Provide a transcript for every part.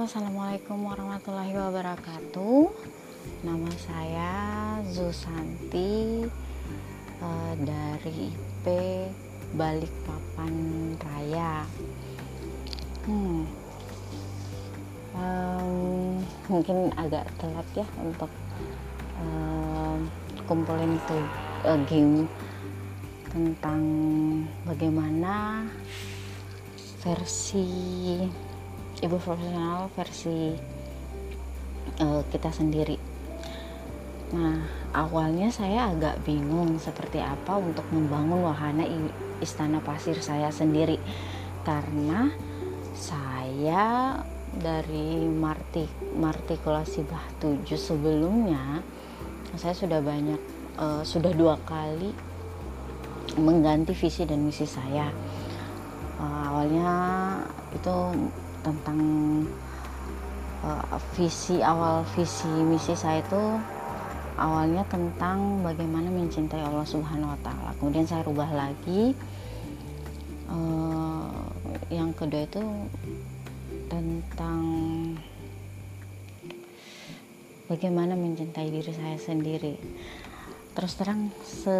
Assalamualaikum warahmatullahi wabarakatuh. Nama saya Zusanti uh, dari IP Balikpapan Raya. Hmm. Um, mungkin agak telat ya untuk um, kumpulin tuh uh, game tentang bagaimana versi ibu profesional versi uh, kita sendiri. Nah, awalnya saya agak bingung seperti apa untuk membangun wahana istana pasir saya sendiri karena saya dari marti martikulasi bah 7 sebelumnya saya sudah banyak uh, sudah dua kali mengganti visi dan misi saya uh, awalnya itu tentang uh, visi awal visi misi saya itu awalnya tentang bagaimana mencintai Allah Subhanahu Wa Taala. Kemudian saya rubah lagi uh, yang kedua itu tentang bagaimana mencintai diri saya sendiri. Terus terang se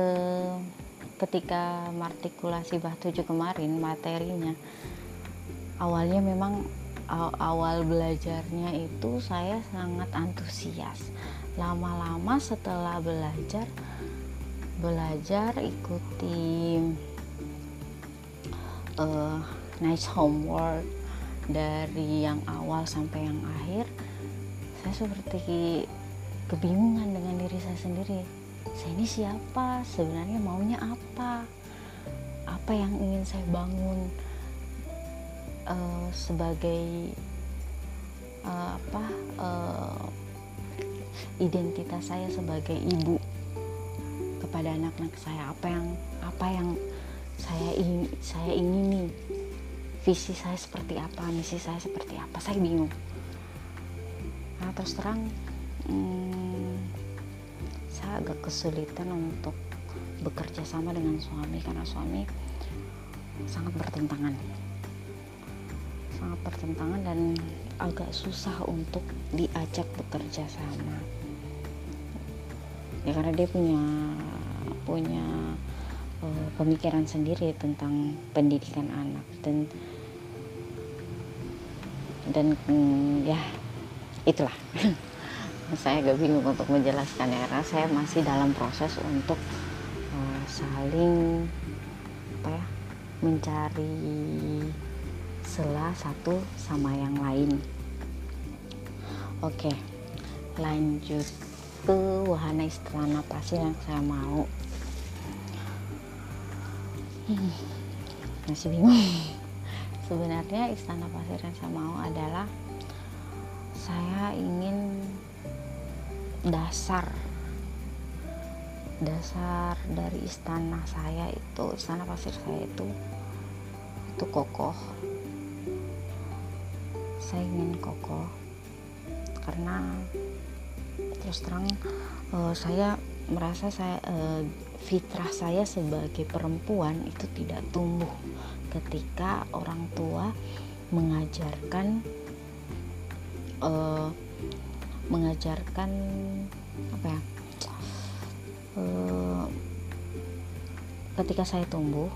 ketika martikulasi bah 7 kemarin materinya awalnya memang awal belajarnya itu saya sangat antusias. Lama-lama setelah belajar belajar ikuti uh, nice homework dari yang awal sampai yang akhir saya seperti kebingungan dengan diri saya sendiri. Saya ini siapa? Sebenarnya maunya apa? Apa yang ingin saya bangun uh, sebagai uh, apa uh, identitas saya sebagai ibu kepada anak-anak saya. Apa yang apa yang saya ingin saya ingini. Visi saya seperti apa misi saya seperti apa. Saya bingung. Nah terus terang hmm, saya agak kesulitan untuk bekerja sama dengan suami karena suami sangat bertentangan sangat bertentangan dan agak susah untuk diajak bekerja sama. Ya karena dia punya punya uh, pemikiran sendiri tentang pendidikan anak dan dan mm, ya itulah. Saya agak bingung untuk menjelaskan ya saya masih dalam proses untuk uh, saling apa ya mencari sela satu sama yang lain. Oke lanjut ke wahana istana pasir yang saya mau. Hmm, masih bingung. Sebenarnya istana pasir yang saya mau adalah saya ingin dasar. Dasar dari istana saya itu istana pasir saya itu itu kokoh saya ingin kokoh. Karena terus terang uh, saya merasa saya uh, fitrah saya sebagai perempuan itu tidak tumbuh ketika orang tua mengajarkan uh, mengajarkan apa ya uh, ketika saya tumbuh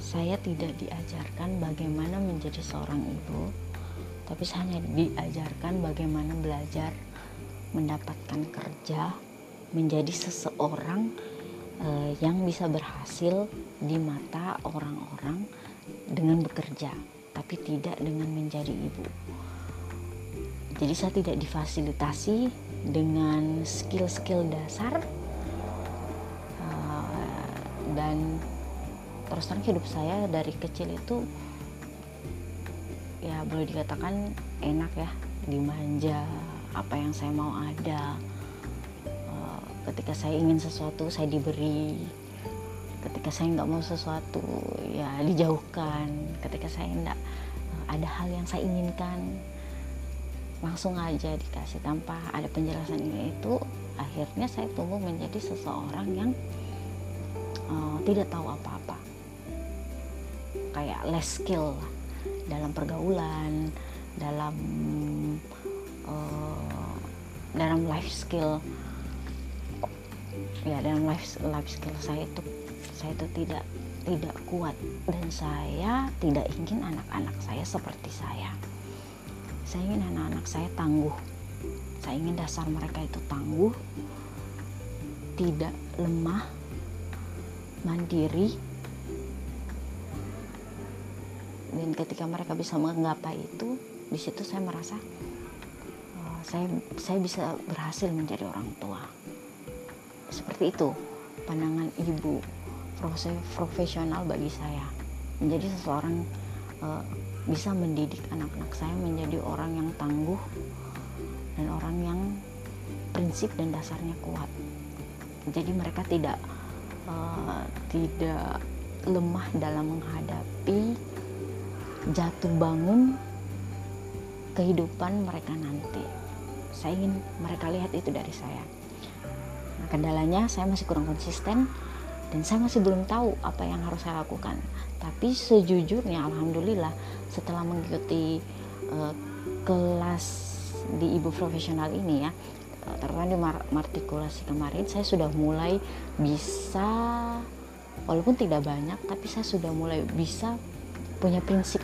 saya tidak diajarkan bagaimana menjadi seorang ibu tapi hanya diajarkan bagaimana belajar mendapatkan kerja menjadi seseorang uh, yang bisa berhasil di mata orang-orang dengan bekerja tapi tidak dengan menjadi ibu. Jadi saya tidak difasilitasi dengan skill-skill dasar uh, dan terus terang hidup saya dari kecil itu ya boleh dikatakan enak ya dimanja apa yang saya mau ada. Uh, ketika saya ingin sesuatu saya diberi. Ketika saya nggak mau sesuatu ya dijauhkan. Ketika saya tidak uh, ada hal yang saya inginkan langsung aja dikasih. Tanpa ada penjelasan ini itu akhirnya saya tumbuh menjadi seseorang yang uh, tidak tahu apa-apa. Kayak less skill dalam pergaulan dalam uh, dalam life skill. Ya dalam life life skill saya itu saya itu tidak tidak kuat. Dan saya tidak ingin anak-anak saya seperti saya. Saya ingin anak-anak saya tangguh. Saya ingin dasar mereka itu tangguh tidak lemah mandiri dan ketika mereka bisa menggapai itu di situ saya merasa uh, saya saya bisa berhasil menjadi orang tua. Seperti itu pandangan ibu profesional bagi saya. Menjadi seseorang uh, bisa mendidik anak-anak saya menjadi orang yang tangguh dan orang yang prinsip dan dasarnya kuat. Jadi mereka tidak uh, tidak lemah dalam menghadapi jatuh bangun kehidupan mereka nanti. Saya ingin mereka lihat itu dari saya. Nah, kendalanya saya masih kurang konsisten dan saya masih belum tahu apa yang harus saya lakukan. Tapi sejujurnya alhamdulillah setelah mengikuti uh, kelas di ibu profesional ini ya eh, terutama di martikulasi kemarin saya sudah mulai bisa walaupun tidak banyak tapi saya sudah mulai bisa punya prinsip.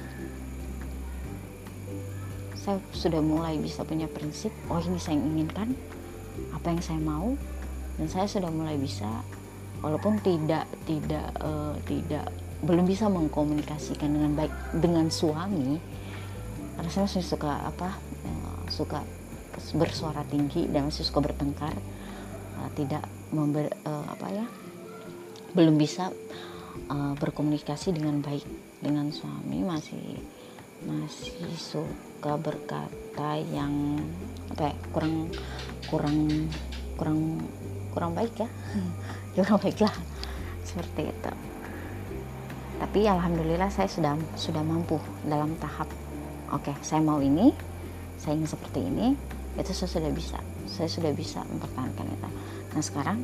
Saya sudah mulai bisa punya prinsip oh ini saya inginkan apa yang saya mau dan saya sudah mulai bisa walaupun tidak tidak uh, tidak belum bisa mengkomunikasikan dengan baik dengan suami karena saya masih suka apa uh, suka bersuara tinggi dan masih suka bertengkar uh, tidak member, uh, apa ya belum bisa uh, berkomunikasi dengan baik dengan suami masih masih suka berkata yang apa ya, kurang kurang kurang kurang baik ya. Kurang baiklah seperti itu. Tapi alhamdulillah saya sudah sudah mampu dalam tahap oke okay, saya mau ini saya ingin seperti ini itu saya sudah bisa saya sudah bisa mempertahankan itu. Nah sekarang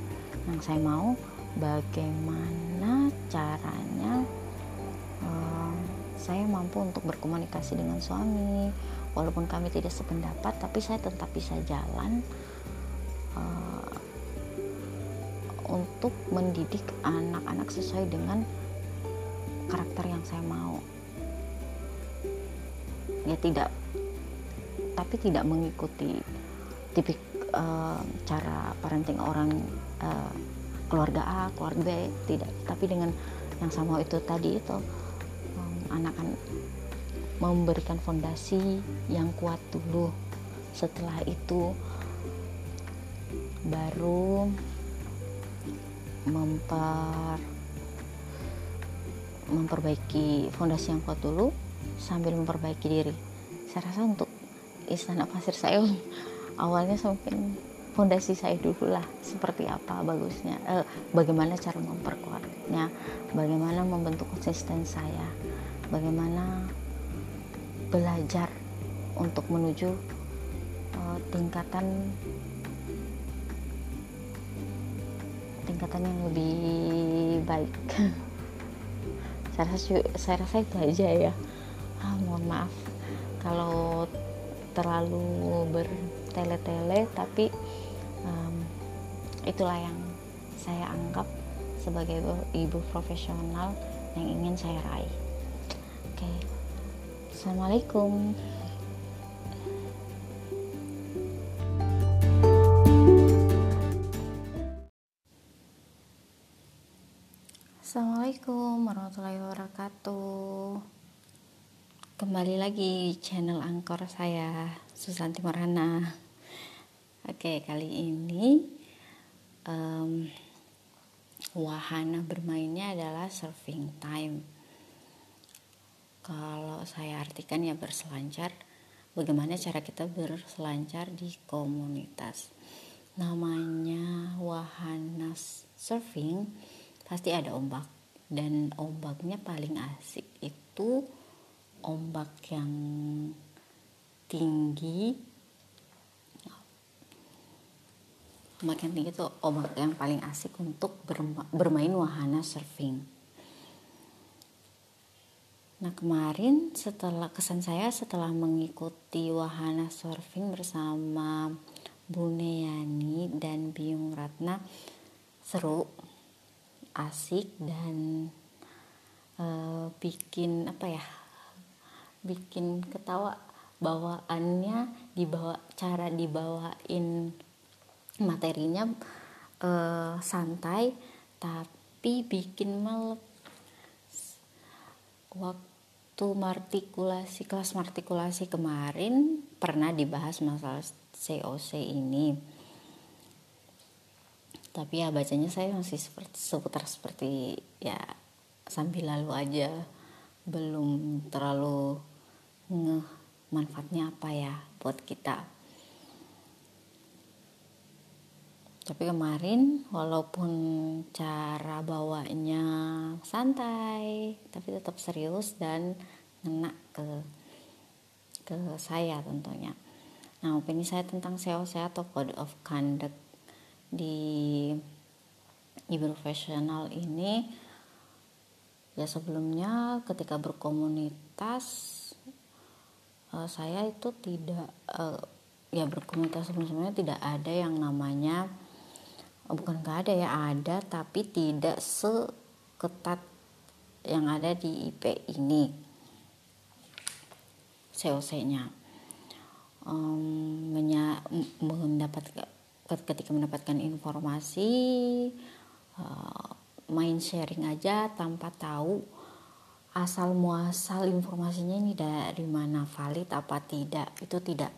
yang saya mau bagaimana caranya um, saya mampu untuk berkomunikasi dengan suami? Walaupun kami tidak sependapat tapi saya tetap bisa jalan uh, untuk mendidik anak-anak sesuai dengan karakter yang saya mau. Ya tidak tapi tidak mengikuti tipik uh, cara parenting orang uh, keluarga A, keluarga B tidak. Tapi dengan yang sama itu tadi itu um, anak akan memberikan fondasi yang kuat dulu. Setelah itu baru memper memperbaiki fondasi yang kuat dulu sambil memperbaiki diri. Saya rasa untuk istana pasir saya awalnya mungkin fondasi saya dulu lah seperti apa bagusnya eh, bagaimana cara memperkuatnya bagaimana membentuk konsisten saya bagaimana belajar untuk menuju uh, tingkatan tingkatan yang lebih baik. Saya rasa saya rasa itu aja ya. Ah, mohon maaf kalau terlalu bertele-tele tapi itulah yang saya anggap sebagai ibu profesional yang ingin saya raih. Oke assalamualaikum. Assalamualaikum warahmatullahi wabarakatuh. Kembali lagi channel angkor saya Susanti Marhana Oke kali ini um, Wahana bermainnya adalah surfing time. Kalau saya artikan ya berselancar Bagaimana cara kita berselancar di komunitas? Namanya wahana surfing pasti ada ombak. Dan ombaknya paling asik itu ombak yang tinggi yang tinggi itu ombak yang paling asik untuk bermain wahana surfing. Nah kemarin setelah kesan saya setelah mengikuti wahana surfing bersama Bu Neyani dan Biung Ratna seru, asik dan uh, bikin apa ya, bikin ketawa bawaannya dibawa cara dibawain materinya uh, santai tapi bikin melep waktu martikulasi kelas martikulasi kemarin pernah dibahas masalah COC ini. Tapi ya bacanya saya masih seperti seputar seperti ya sambil lalu aja. Belum terlalu ngeh manfaatnya apa ya buat kita tapi kemarin walaupun cara bawanya santai tapi tetap serius dan ngena ke ke saya tentunya. Nah opini saya tentang SEO saya atau code of conduct di ibu profesional ini ya sebelumnya ketika berkomunitas uh, saya itu tidak uh, ya berkomunitas sebelumnya tidak ada yang namanya bukan nggak ada ya. Ada tapi tidak seketat yang ada di IP ini. COC-nya um, mendapat ketika mendapatkan informasi uh, main sharing aja tanpa tahu asal muasal informasinya ini dari mana valid apa tidak. Itu tidak.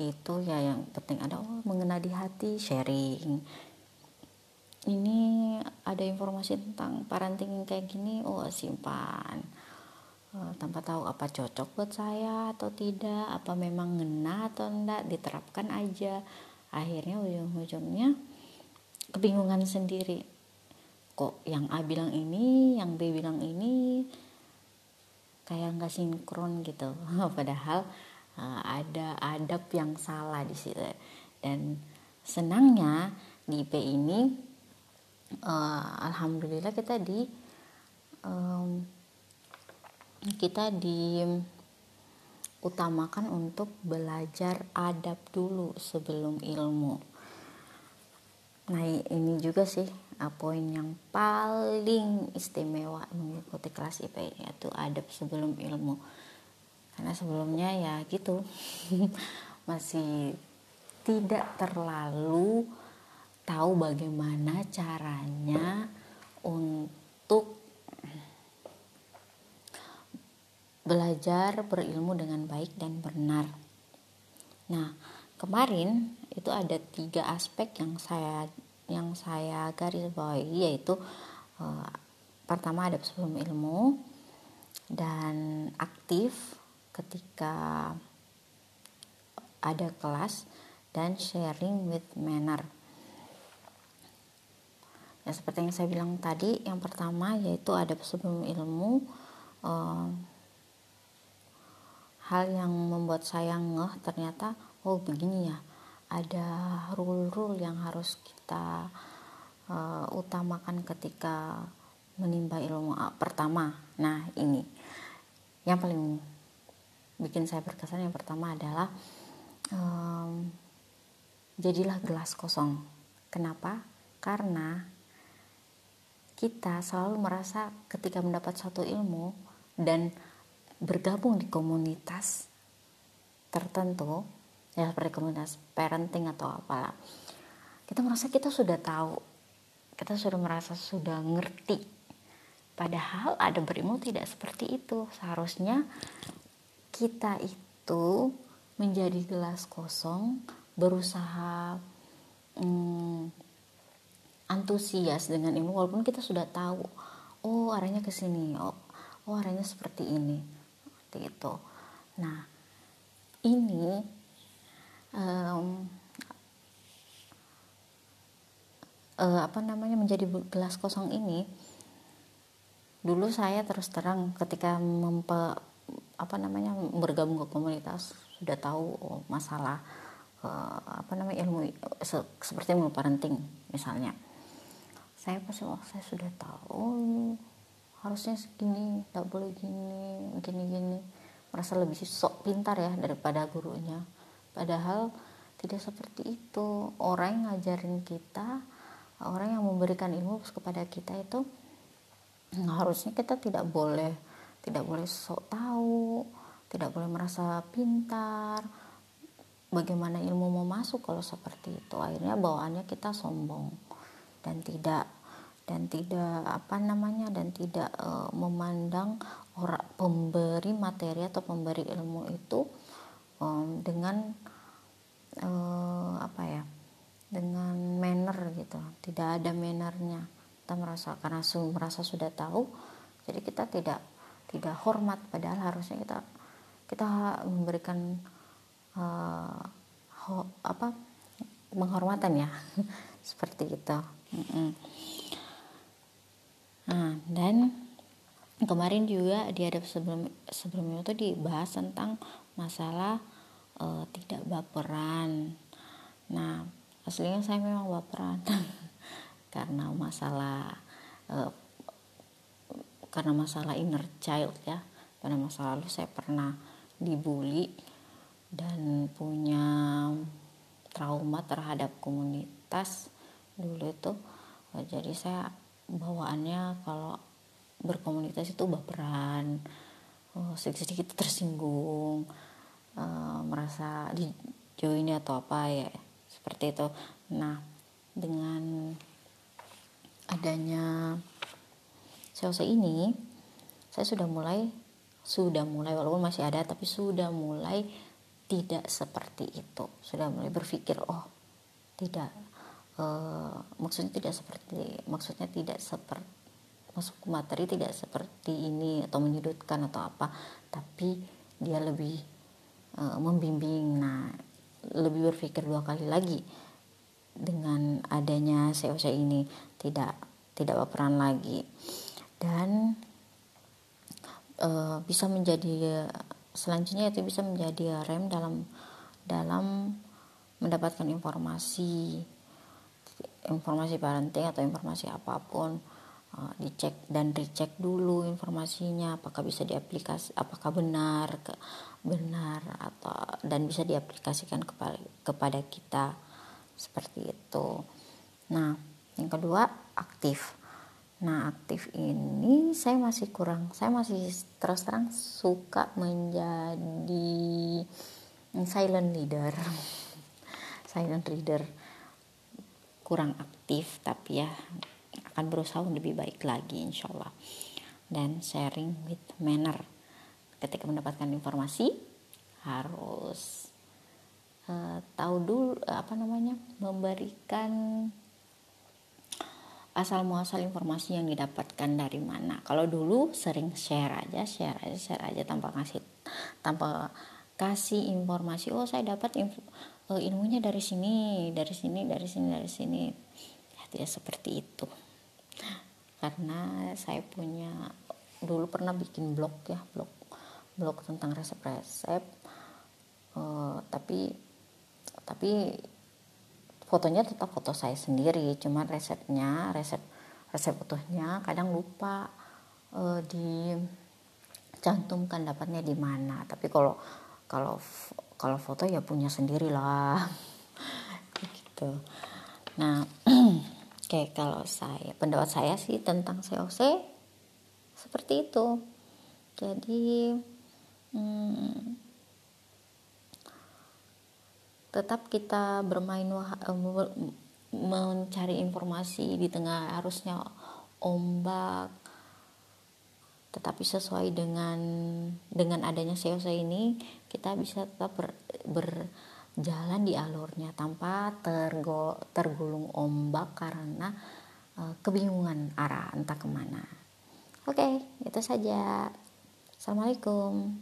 Itu ya yang penting ada oh, mengena di hati sharing ini ada informasi tentang parenting kayak gini oh simpan. Uh, tanpa tahu apa cocok buat saya atau tidak apa memang ngena atau enggak diterapkan aja. Akhirnya ujung-ujungnya kebingungan sendiri. Kok yang A bilang ini yang B bilang ini kayak nggak sinkron gitu. Padahal uh, ada adab yang salah di situ. Dan senangnya di IP ini uh, alhamdulillah kita di um, kita diutamakan untuk belajar adab dulu sebelum ilmu. Nah ini juga sih uh, poin yang paling istimewa mengikuti kelas IP ini yaitu adab sebelum ilmu. Karena sebelumnya ya gitu masih tidak terlalu tahu bagaimana caranya untuk belajar berilmu dengan baik dan benar. Nah, kemarin itu ada tiga aspek yang saya yang saya garis bawahi yaitu uh, pertama ada sebelum ilmu dan aktif ketika ada kelas dan sharing with manner ya seperti yang saya bilang tadi yang pertama yaitu ada sebelum ilmu uh, hal yang membuat saya ngeh ternyata oh begini ya ada rule-rule yang harus kita uh, utamakan ketika menimba ilmu uh, pertama. Nah ini. Yang paling bikin saya berkesan yang pertama adalah um, jadilah gelas kosong. Kenapa? Karena kita selalu merasa ketika mendapat satu ilmu dan bergabung di komunitas tertentu ya seperti komunitas parenting atau apalah kita merasa kita sudah tahu kita sudah merasa sudah ngerti. Padahal ada berilmu tidak seperti itu. Seharusnya kita itu menjadi gelas kosong berusaha hmm, antusias dengan ilmu walaupun kita sudah tahu oh arahnya ke sini oh, oh arahnya seperti ini seperti itu. Nah ini um, uh, apa namanya menjadi gelas kosong ini dulu saya terus terang ketika mempe apa namanya bergabung ke komunitas sudah tahu oh, masalah uh, apa namanya ilmu se seperti ilmu parenting misalnya saya pasti oh saya sudah tahu harus harusnya segini tak boleh gini gini gini. Merasa lebih sok pintar ya daripada gurunya. Padahal tidak seperti itu. Orang yang ngajarin kita orang yang memberikan ilmu kepada kita itu harusnya kita tidak boleh tidak boleh sok tahu tidak boleh merasa pintar. Bagaimana ilmu mau masuk kalau seperti itu? Akhirnya bawaannya kita sombong dan tidak dan tidak apa namanya dan tidak e, memandang orang pemberi materi atau pemberi ilmu itu e, dengan e, apa ya dengan manner gitu. Tidak ada mannernya. Kita merasa karena merasa sudah tahu jadi kita tidak tidak hormat. Padahal harusnya kita kita memberikan uh, ho, apa penghormatan ya. Seperti itu nah dan kemarin juga di ada sebelum sebelumnya itu dibahas tentang masalah uh, tidak baperan. Nah aslinya saya memang baperan karena masalah uh, karena masalah inner child ya. Pada masa lalu saya pernah dibully dan punya trauma terhadap komunitas dulu itu jadi saya bawaannya kalau berkomunitas itu baperan. Oh, sedikit-sedikit tersinggung uh, merasa dijauhi atau apa ya seperti itu. Nah dengan adanya selesai ini saya sudah mulai sudah mulai walaupun masih ada tapi sudah mulai tidak seperti itu. Sudah mulai berpikir oh tidak uh, maksudnya tidak seperti maksudnya tidak seperti masuk materi tidak seperti ini atau menyudutkan atau apa tapi dia lebih uh, membimbing. Nah lebih berpikir dua kali lagi dengan adanya COC ini tidak tidak berperan lagi. Dan uh, bisa menjadi selanjutnya itu bisa menjadi rem dalam dalam mendapatkan informasi informasi parenting atau informasi apa pun uh, dicek dan dicek dulu informasinya apakah bisa diaplikasi apakah benar ke, benar atau dan bisa diaplikasikan kepada kepada kita. Seperti itu. Nah yang kedua aktif. Nah, aktif ini saya masih kurang, saya masih terus terang suka menjadi silent leader. silent reader kurang aktif tapi ya akan berusaha lebih baik lagi insya Allah. Dan sharing with manner. Ketika mendapatkan informasi harus uh, tahu dulu apa namanya memberikan asal muasal informasi yang didapatkan dari mana. Kalau dulu sering share aja share aja share aja tanpa kasih tanpa kasih informasi oh saya dapat info, uh, ilmunya dari sini dari sini dari sini dari sini. Ya, tidak seperti itu. Karena saya punya dulu pernah bikin blog ya blog blog tentang resep-resep uh, tapi tapi fotonya tetap foto saya sendiri cuma resepnya resep resep utuhnya kadang lupa uh, dicantumkan dapatnya di mana. Tapi kalau kalau kalau foto ya punya sendiri lah gitu. Nah kayak kalau saya pendapat saya sih tentang COC seperti itu. Jadi hmm, tetap kita bermain eh, mencari informasi di tengah arusnya ombak tetapi sesuai dengan dengan adanya COC ini kita bisa tetap ber, berjalan di alurnya tanpa tergo, tergulung ombak karena uh, kebingungan arah entah ke mana. Oke itu saja. Assalamualaikum